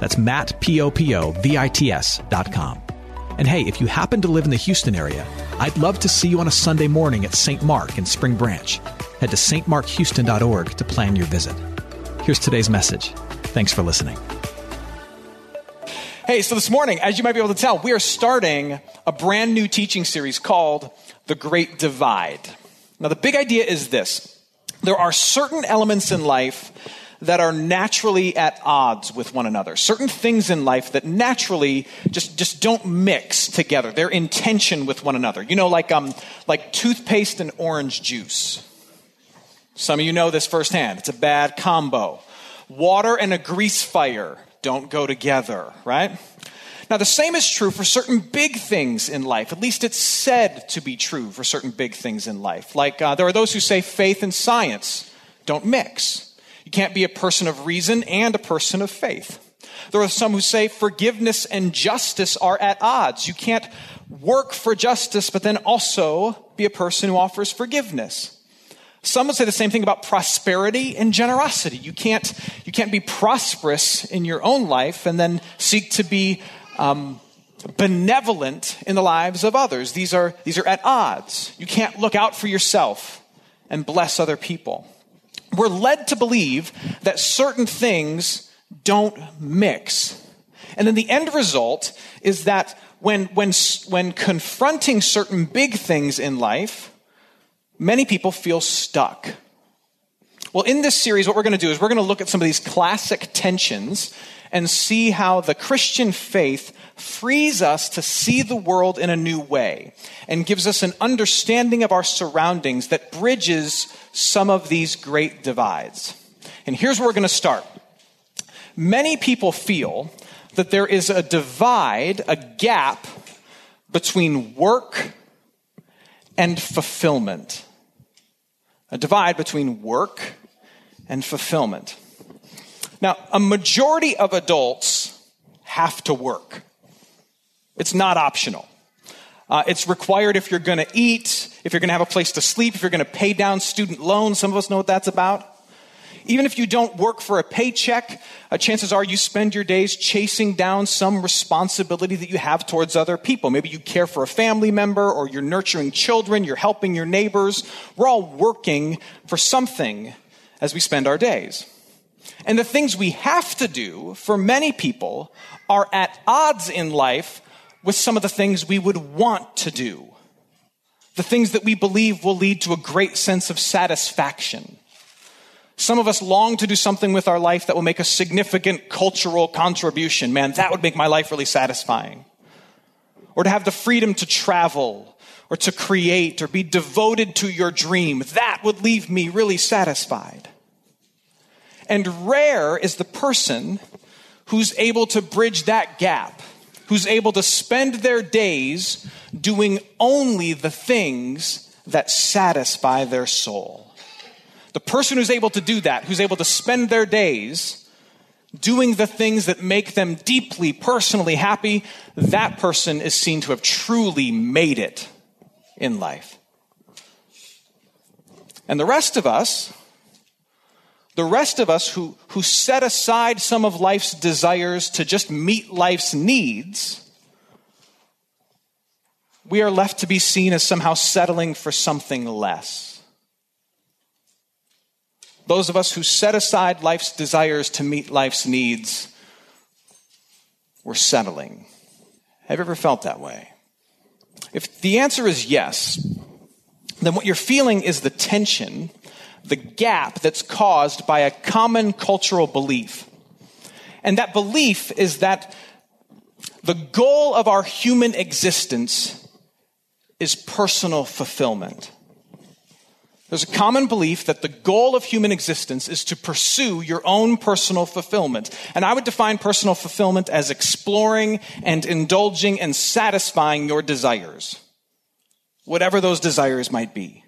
That's Matt, P-O-P-O-V-I-T-S dot com. And hey, if you happen to live in the Houston area, I'd love to see you on a Sunday morning at St. Mark in Spring Branch. Head to stmarkhouston.org to plan your visit. Here's today's message. Thanks for listening. Hey, so this morning, as you might be able to tell, we are starting a brand new teaching series called The Great Divide. Now, the big idea is this there are certain elements in life that are naturally at odds with one another. Certain things in life that naturally just, just don't mix together. They're in tension with one another. You know, like, um, like toothpaste and orange juice. Some of you know this firsthand. It's a bad combo. Water and a grease fire don't go together, right? Now, the same is true for certain big things in life. At least it's said to be true for certain big things in life. Like uh, there are those who say faith and science don't mix. You can't be a person of reason and a person of faith. There are some who say forgiveness and justice are at odds. You can't work for justice, but then also be a person who offers forgiveness. Some would say the same thing about prosperity and generosity. You can't, you can't be prosperous in your own life and then seek to be um, benevolent in the lives of others. These are, these are at odds. You can't look out for yourself and bless other people we're led to believe that certain things don't mix. And then the end result is that when, when, when confronting certain big things in life, many people feel stuck. Well, in this series, what we're going to do is we're going to look at some of these classic tensions and see how the Christian faith frees us to see the world in a new way and gives us an understanding of our surroundings that bridges some of these great divides. And here's where we're going to start. Many people feel that there is a divide, a gap between work and fulfillment. A divide between work and fulfillment. Now, a majority of adults have to work. It's not optional. Uh, it's required if you're going to eat, if you're going to have a place to sleep, if you're going to pay down student loans. Some of us know what that's about. Even if you don't work for a paycheck, uh, chances are you spend your days chasing down some responsibility that you have towards other people. Maybe you care for a family member or you're nurturing children, you're helping your neighbors. We're all working for something as we spend our days. And the things we have to do for many people are at odds in life with some of the things we would want to do. The things that we believe will lead to a great sense of satisfaction. Some of us long to do something with our life that will make a significant cultural contribution. Man, that would make my life really satisfying. Or to have the freedom to travel or to create or be devoted to your dream. That would leave me really satisfied. And rare is the person who's able to bridge that gap who's able to spend their days doing only the things that satisfy their soul. The person who's able to do that, who's able to spend their days doing the things that make them deeply personally happy, that person is seen to have truly made it in life. And the rest of us, the rest of us who, who set aside some of life's desires to just meet life's needs, we are left to be seen as somehow settling for something less. Those of us who set aside life's desires to meet life's needs, we're settling. Have you ever felt that way? If the answer is yes, then what you're feeling is the tension the gap that's caused by a common cultural belief. And that belief is that the goal of our human existence is personal fulfillment. There's a common belief that the goal of human existence is to pursue your own personal fulfillment. And I would define personal fulfillment as exploring and indulging and satisfying your desires, whatever those desires might be.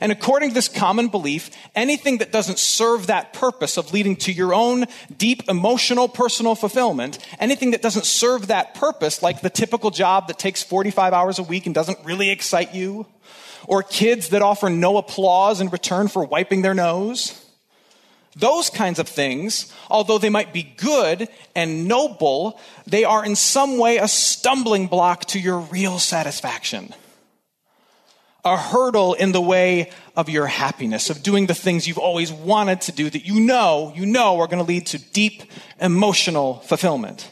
And according to this common belief, anything that doesn't serve that purpose of leading to your own deep emotional personal fulfillment, anything that doesn't serve that purpose, like the typical job that takes 45 hours a week and doesn't really excite you, or kids that offer no applause in return for wiping their nose. Those kinds of things, although they might be good and noble, they are in some way a stumbling block to your real satisfaction. A hurdle in the way of your happiness, of doing the things you've always wanted to do that you know, you know are going to lead to deep emotional fulfillment.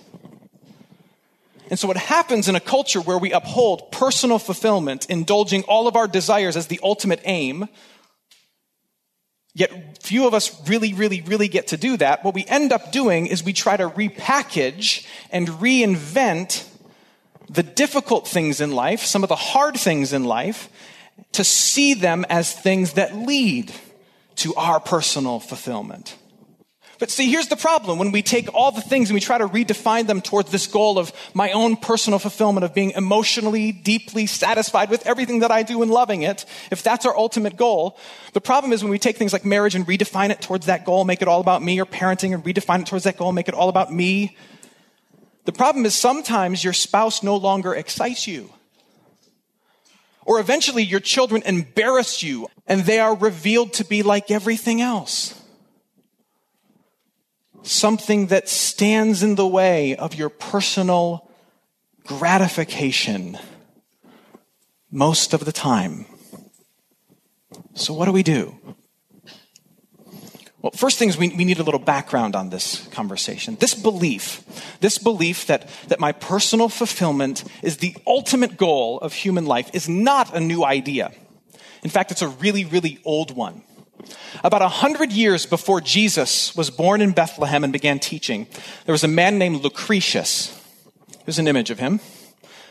And so, what happens in a culture where we uphold personal fulfillment, indulging all of our desires as the ultimate aim, yet few of us really, really, really get to do that, what we end up doing is we try to repackage and reinvent the difficult things in life, some of the hard things in life, to see them as things that lead to our personal fulfillment. But see, here's the problem. When we take all the things and we try to redefine them towards this goal of my own personal fulfillment, of being emotionally, deeply satisfied with everything that I do and loving it, if that's our ultimate goal, the problem is when we take things like marriage and redefine it towards that goal, make it all about me, or parenting and redefine it towards that goal, make it all about me. The problem is sometimes your spouse no longer excites you. Or eventually your children embarrass you and they are revealed to be like everything else something that stands in the way of your personal gratification most of the time. So, what do we do? Well, first things we, we need a little background on this conversation. This belief, this belief that, that my personal fulfillment is the ultimate goal of human life is not a new idea. In fact, it's a really, really old one. About a hundred years before Jesus was born in Bethlehem and began teaching, there was a man named Lucretius. Here's an image of him.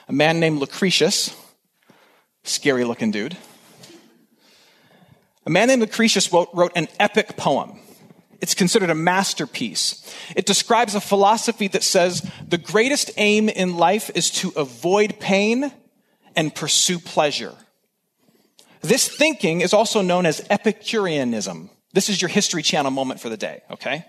A man named Lucretius, scary looking dude. A man named Lucretius wrote, wrote an epic poem. It's considered a masterpiece. It describes a philosophy that says the greatest aim in life is to avoid pain and pursue pleasure. This thinking is also known as Epicureanism. This is your History Channel moment for the day, okay?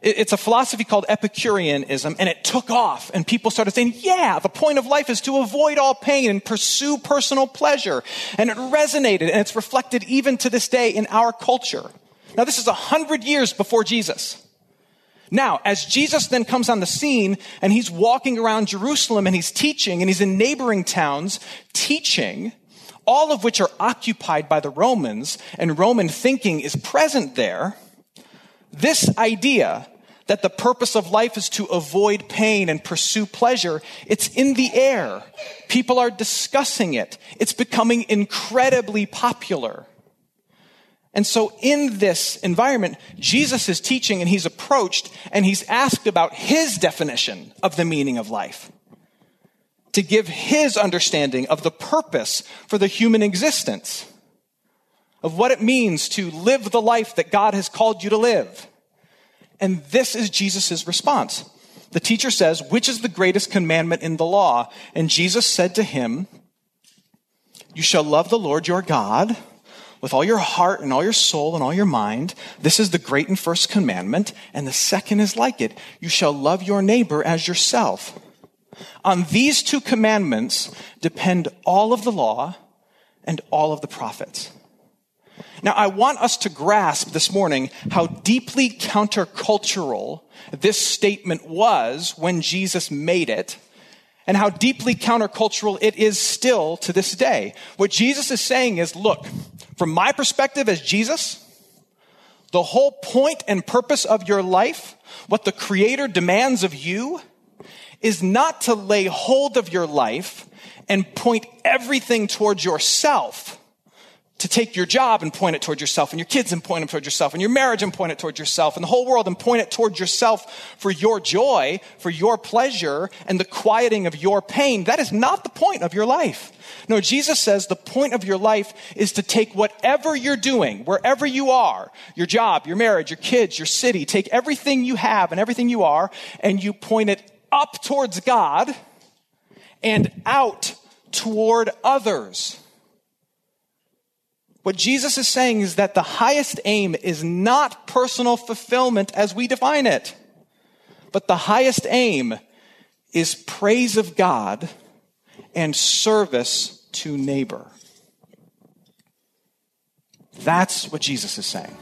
It's a philosophy called Epicureanism, and it took off, and people started saying, yeah, the point of life is to avoid all pain and pursue personal pleasure. And it resonated, and it's reflected even to this day in our culture. Now, this is a hundred years before Jesus. Now, as Jesus then comes on the scene and he's walking around Jerusalem and he's teaching and he's in neighboring towns teaching, all of which are occupied by the Romans, and Roman thinking is present there, this idea that the purpose of life is to avoid pain and pursue pleasure, it's in the air. People are discussing it. It's becoming incredibly popular. And so in this environment, Jesus is teaching and he's approached and he's asked about his definition of the meaning of life to give his understanding of the purpose for the human existence, of what it means to live the life that God has called you to live. And this is Jesus' response. The teacher says, Which is the greatest commandment in the law? And Jesus said to him, You shall love the Lord your God with all your heart and all your soul and all your mind. This is the great and first commandment. And the second is like it. You shall love your neighbor as yourself. On these two commandments depend all of the law and all of the prophets. Now, I want us to grasp this morning how deeply countercultural this statement was when Jesus made it, and how deeply countercultural it is still to this day. What Jesus is saying is look, from my perspective as Jesus, the whole point and purpose of your life, what the Creator demands of you, is not to lay hold of your life and point everything towards yourself, to take your job and point it toward yourself, and your kids and point them toward yourself, and your marriage and point it toward yourself, and the whole world and point it toward yourself for your joy, for your pleasure, and the quieting of your pain. That is not the point of your life. No, Jesus says the point of your life is to take whatever you're doing, wherever you are, your job, your marriage, your kids, your city, take everything you have and everything you are, and you point it up towards God and out toward others. What Jesus is saying is that the highest aim is not personal fulfillment as we define it, but the highest aim is praise of God and service to neighbor. That's what Jesus is saying.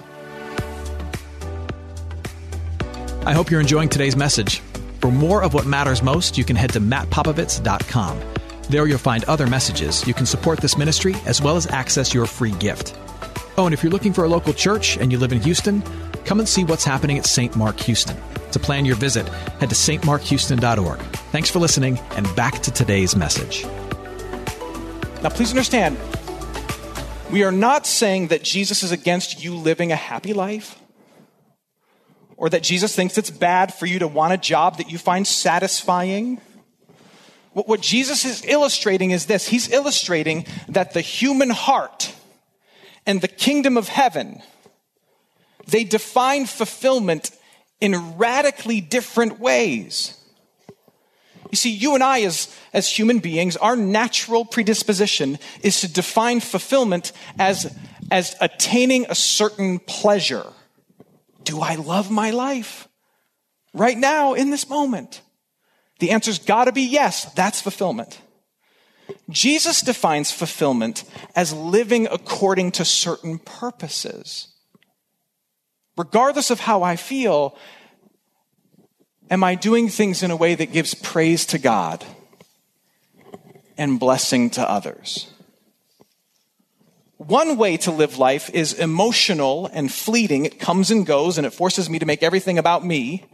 I hope you're enjoying today's message. For more of what matters most, you can head to mattpopovits.com. There you'll find other messages. You can support this ministry as well as access your free gift. Oh, and if you're looking for a local church and you live in Houston, come and see what's happening at St. Mark Houston. To plan your visit, head to stmarkhouston.org. Thanks for listening, and back to today's message. Now, please understand, we are not saying that Jesus is against you living a happy life or that Jesus thinks it's bad for you to want a job that you find satisfying what Jesus is illustrating is this He's illustrating that the human heart and the kingdom of heaven, they define fulfillment in radically different ways. You see, you and I, as, as human beings, our natural predisposition is to define fulfillment as, as attaining a certain pleasure. Do I love my life? Right now, in this moment. The answer's gotta be yes. That's fulfillment. Jesus defines fulfillment as living according to certain purposes. Regardless of how I feel, am I doing things in a way that gives praise to God and blessing to others? One way to live life is emotional and fleeting. It comes and goes and it forces me to make everything about me.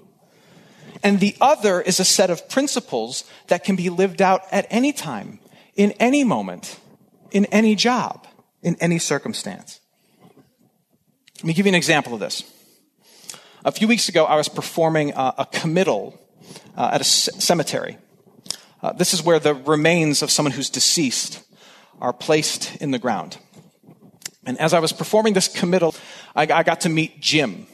And the other is a set of principles that can be lived out at any time, in any moment, in any job, in any circumstance. Let me give you an example of this. A few weeks ago, I was performing a, a committal uh, at a c- cemetery. Uh, this is where the remains of someone who's deceased are placed in the ground. And as I was performing this committal, I, I got to meet Jim.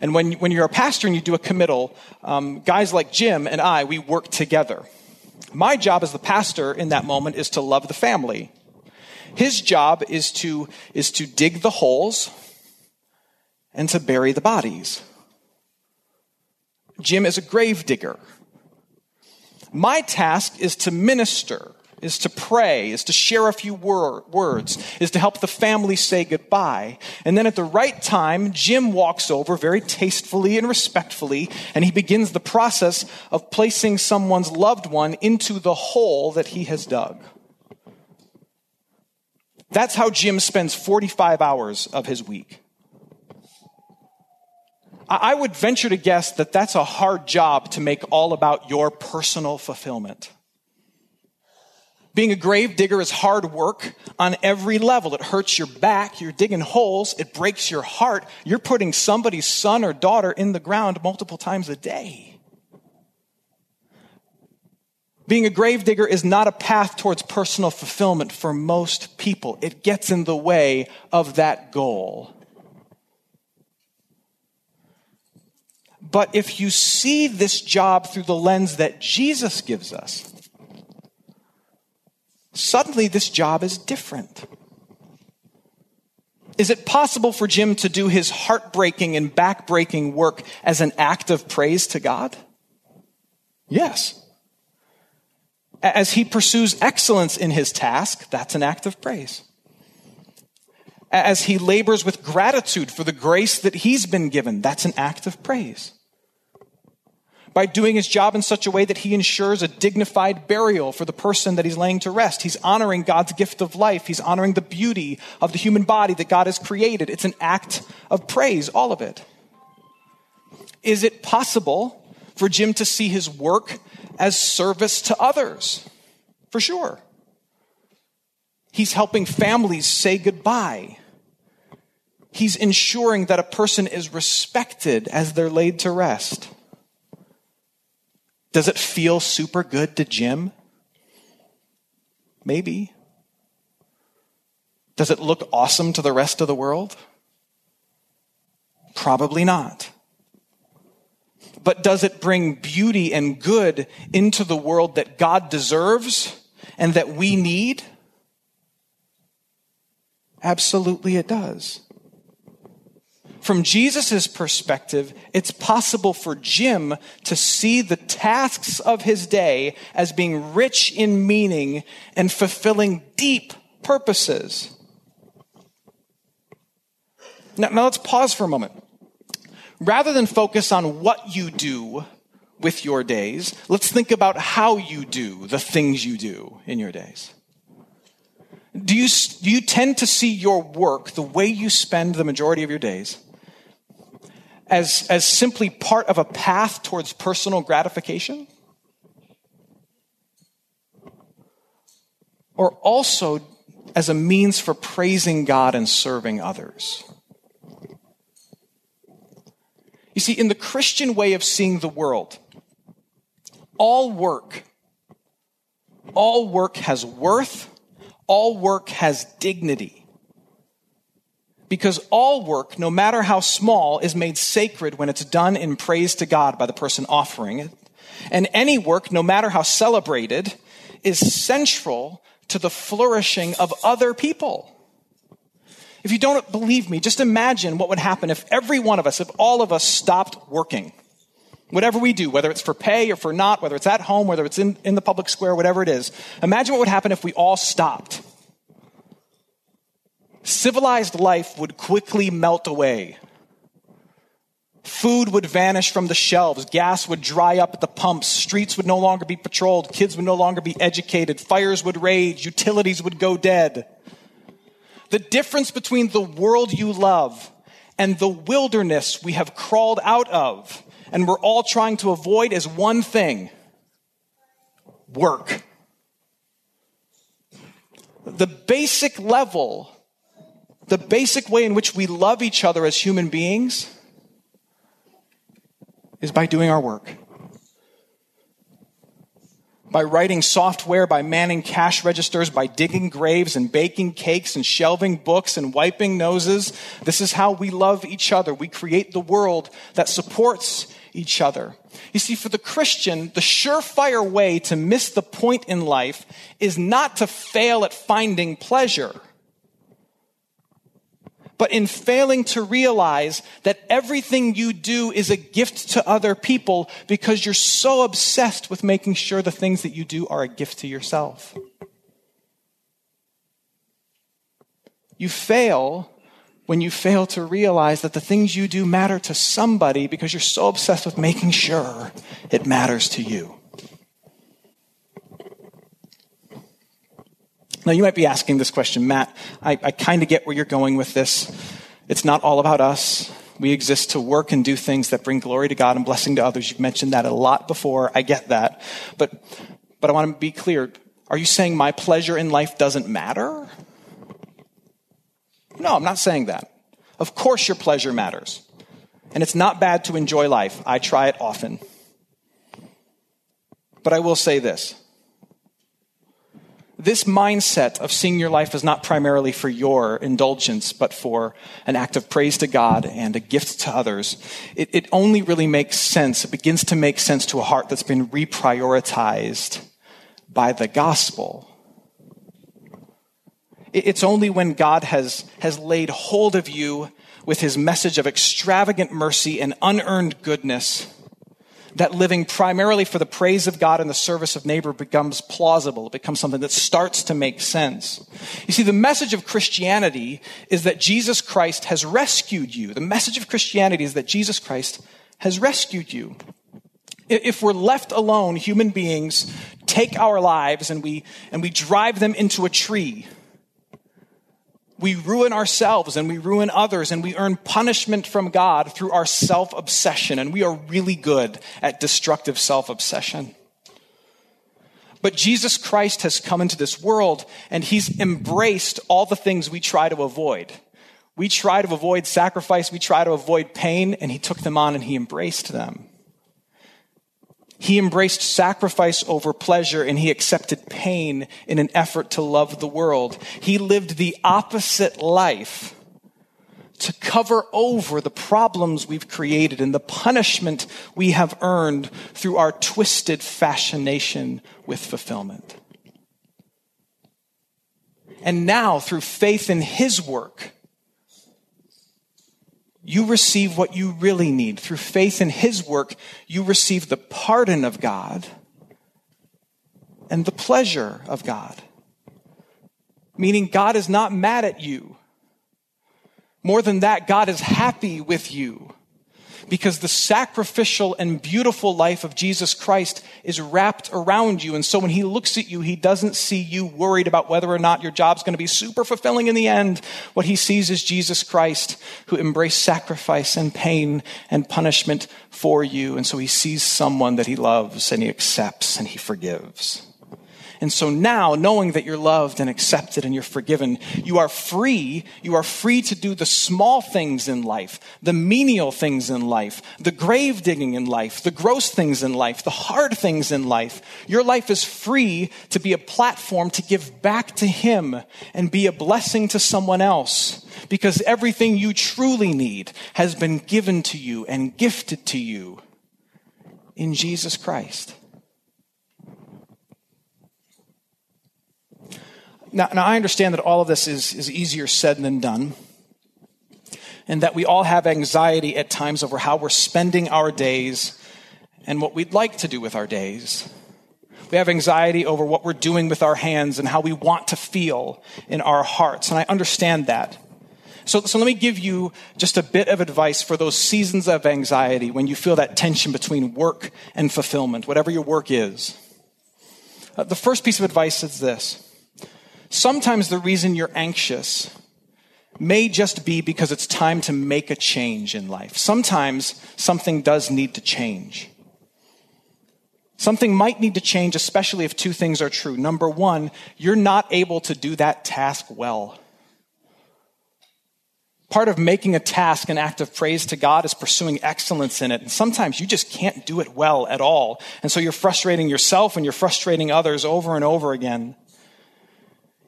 And when, when you're a pastor and you do a committal, um, guys like Jim and I, we work together. My job as the pastor in that moment is to love the family. His job is to, is to dig the holes and to bury the bodies. Jim is a grave digger. My task is to minister is to pray, is to share a few wor- words, is to help the family say goodbye. And then at the right time, Jim walks over very tastefully and respectfully, and he begins the process of placing someone's loved one into the hole that he has dug. That's how Jim spends 45 hours of his week. I would venture to guess that that's a hard job to make all about your personal fulfillment. Being a grave digger is hard work on every level. It hurts your back. You're digging holes. It breaks your heart. You're putting somebody's son or daughter in the ground multiple times a day. Being a grave digger is not a path towards personal fulfillment for most people. It gets in the way of that goal. But if you see this job through the lens that Jesus gives us, Suddenly, this job is different. Is it possible for Jim to do his heartbreaking and backbreaking work as an act of praise to God? Yes. As he pursues excellence in his task, that's an act of praise. As he labors with gratitude for the grace that he's been given, that's an act of praise by doing his job in such a way that he ensures a dignified burial for the person that he's laying to rest. He's honoring God's gift of life. He's honoring the beauty of the human body that God has created. It's an act of praise, all of it. Is it possible for Jim to see his work as service to others? For sure. He's helping families say goodbye. He's ensuring that a person is respected as they're laid to rest. Does it feel super good to Jim? Maybe. Does it look awesome to the rest of the world? Probably not. But does it bring beauty and good into the world that God deserves and that we need? Absolutely, it does. From Jesus' perspective, it's possible for Jim to see the tasks of his day as being rich in meaning and fulfilling deep purposes. Now, now let's pause for a moment. Rather than focus on what you do with your days, let's think about how you do the things you do in your days. Do you, do you tend to see your work, the way you spend the majority of your days, as, as simply part of a path towards personal gratification? Or also as a means for praising God and serving others? You see, in the Christian way of seeing the world, all work, all work has worth all work has dignity. Because all work, no matter how small, is made sacred when it's done in praise to God by the person offering it. And any work, no matter how celebrated, is central to the flourishing of other people. If you don't believe me, just imagine what would happen if every one of us, if all of us stopped working. Whatever we do, whether it's for pay or for not, whether it's at home, whether it's in, in the public square, whatever it is, imagine what would happen if we all stopped. Civilized life would quickly melt away. Food would vanish from the shelves. Gas would dry up at the pumps. Streets would no longer be patrolled. Kids would no longer be educated. Fires would rage. Utilities would go dead. The difference between the world you love and the wilderness we have crawled out of and we're all trying to avoid is one thing work. The basic level, the basic way in which we love each other as human beings is by doing our work. By writing software, by manning cash registers, by digging graves and baking cakes and shelving books and wiping noses. This is how we love each other. We create the world that supports each other. You see, for the Christian, the surefire way to miss the point in life is not to fail at finding pleasure, but in failing to realize that everything you do is a gift to other people because you're so obsessed with making sure the things that you do are a gift to yourself. You fail when you fail to realize that the things you do matter to somebody because you're so obsessed with making sure it matters to you. Now, you might be asking this question, Matt. I, I kind of get where you're going with this. It's not all about us. We exist to work and do things that bring glory to God and blessing to others. You've mentioned that a lot before. I get that. But, but I want to be clear. Are you saying my pleasure in life doesn't matter? No, I'm not saying that. Of course, your pleasure matters. And it's not bad to enjoy life. I try it often. But I will say this this mindset of seeing your life as not primarily for your indulgence, but for an act of praise to God and a gift to others, it, it, only really makes sense. It begins to make sense to a heart that's been reprioritized by the gospel. It's only when God has, has laid hold of you with his message of extravagant mercy and unearned goodness that living primarily for the praise of God and the service of neighbor becomes plausible. It becomes something that starts to make sense. You see, the message of Christianity is that Jesus Christ has rescued you. The message of Christianity is that Jesus Christ has rescued you. If we're left alone, human beings take our lives and we, and we drive them into a tree we ruin ourselves and we ruin others and we earn punishment from God through our self obsession. And we are really good at destructive self obsession. But Jesus Christ has come into this world and he's embraced all the things we try to avoid. We try to avoid sacrifice, we try to avoid pain, and he took them on and he embraced them. He embraced sacrifice over pleasure and he accepted pain in an effort to love the world. He lived the opposite life to cover over the problems we've created and the punishment we have earned through our twisted fascination with fulfillment. And now, through faith in His work, you receive what you really need. Through faith in His work, you receive the pardon of God and the pleasure of God. Meaning, God is not mad at you. More than that, God is happy with you because the sacrificial and beautiful life of Jesus Christ is wrapped around you. And so when he looks at you, he doesn't see you worried about whether or not your job's going to be super fulfilling in the end. What he sees is Jesus Christ who embraced sacrifice and pain and punishment for you. And so he sees someone that he loves and he accepts and he forgives. And so now, knowing that you're loved and accepted and you're forgiven, you are free. You are free to do the small things in life, the menial things in life, the grave digging in life, the gross things in life, the hard things in life. Your life is free to be a platform to give back to Him and be a blessing to someone else because everything you truly need has been given to you and gifted to you in Jesus Christ. Now, now, I understand that all of this is, is easier said than done, and that we all have anxiety at times over how we're spending our days and what we'd like to do with our days. We have anxiety over what we're doing with our hands and how we want to feel in our hearts, and I understand that. So, so let me give you just a bit of advice for those seasons of anxiety when you feel that tension between work and fulfillment, whatever your work is. Uh, the first piece of advice is this Sometimes the reason you're anxious may just be because it's time to make a change in life. Sometimes something does need to change. Something might need to change, especially if two things are true. Number one, you're not able to do that task well. Part of making a task an act of praise to God is pursuing excellence in it. And sometimes you just can't do it well at all. And so you're frustrating yourself and you're frustrating others over and over again.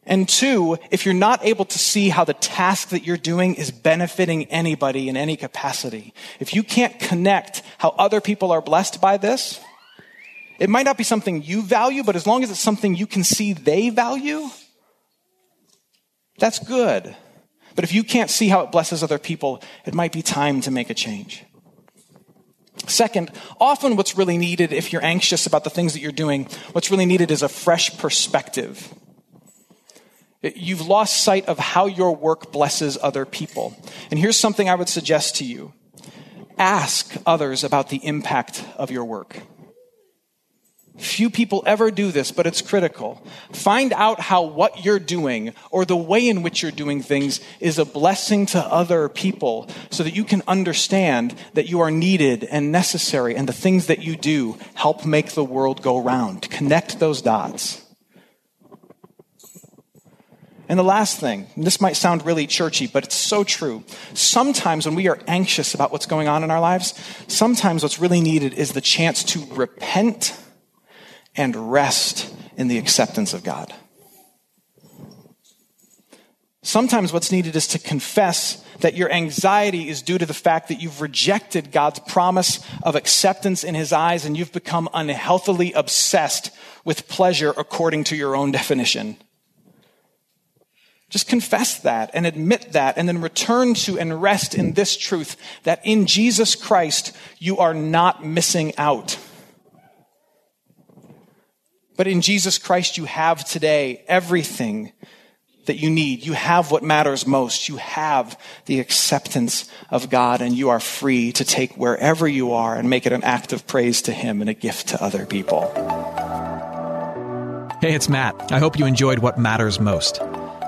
And two, if you're not able to see how the task that you're doing is benefiting anybody in any capacity, if you can't connect how other people are blessed by this, it might not be something you value, but as long as it's something you can see they value, that's good. But if you can't see how it blesses other people, it might be time to make a change. Second, often what's really needed if you're anxious about the things that you're doing, what's really needed is a fresh perspective. You've lost sight of how your work blesses other people. And here's something I would suggest to you ask others about the impact of your work. Few people ever do this, but it's critical. Find out how what you're doing or the way in which you're doing things is a blessing to other people so that you can understand that you are needed and necessary and the things that you do help make the world go round. Connect those dots. And the last thing, this might sound really churchy, but it's so true. Sometimes when we are anxious about what's going on in our lives, sometimes what's really needed is the chance to repent and rest in the acceptance of God. Sometimes what's needed is to confess that your anxiety is due to the fact that you've rejected God's promise of acceptance in His eyes and you've become unhealthily obsessed with pleasure according to your own definition. Just confess that and admit that and then return to and rest in this truth that in Jesus Christ you are not missing out. But in Jesus Christ you have today everything that you need. You have what matters most. You have the acceptance of God and you are free to take wherever you are and make it an act of praise to Him and a gift to other people. Hey, it's Matt. I hope you enjoyed what matters most.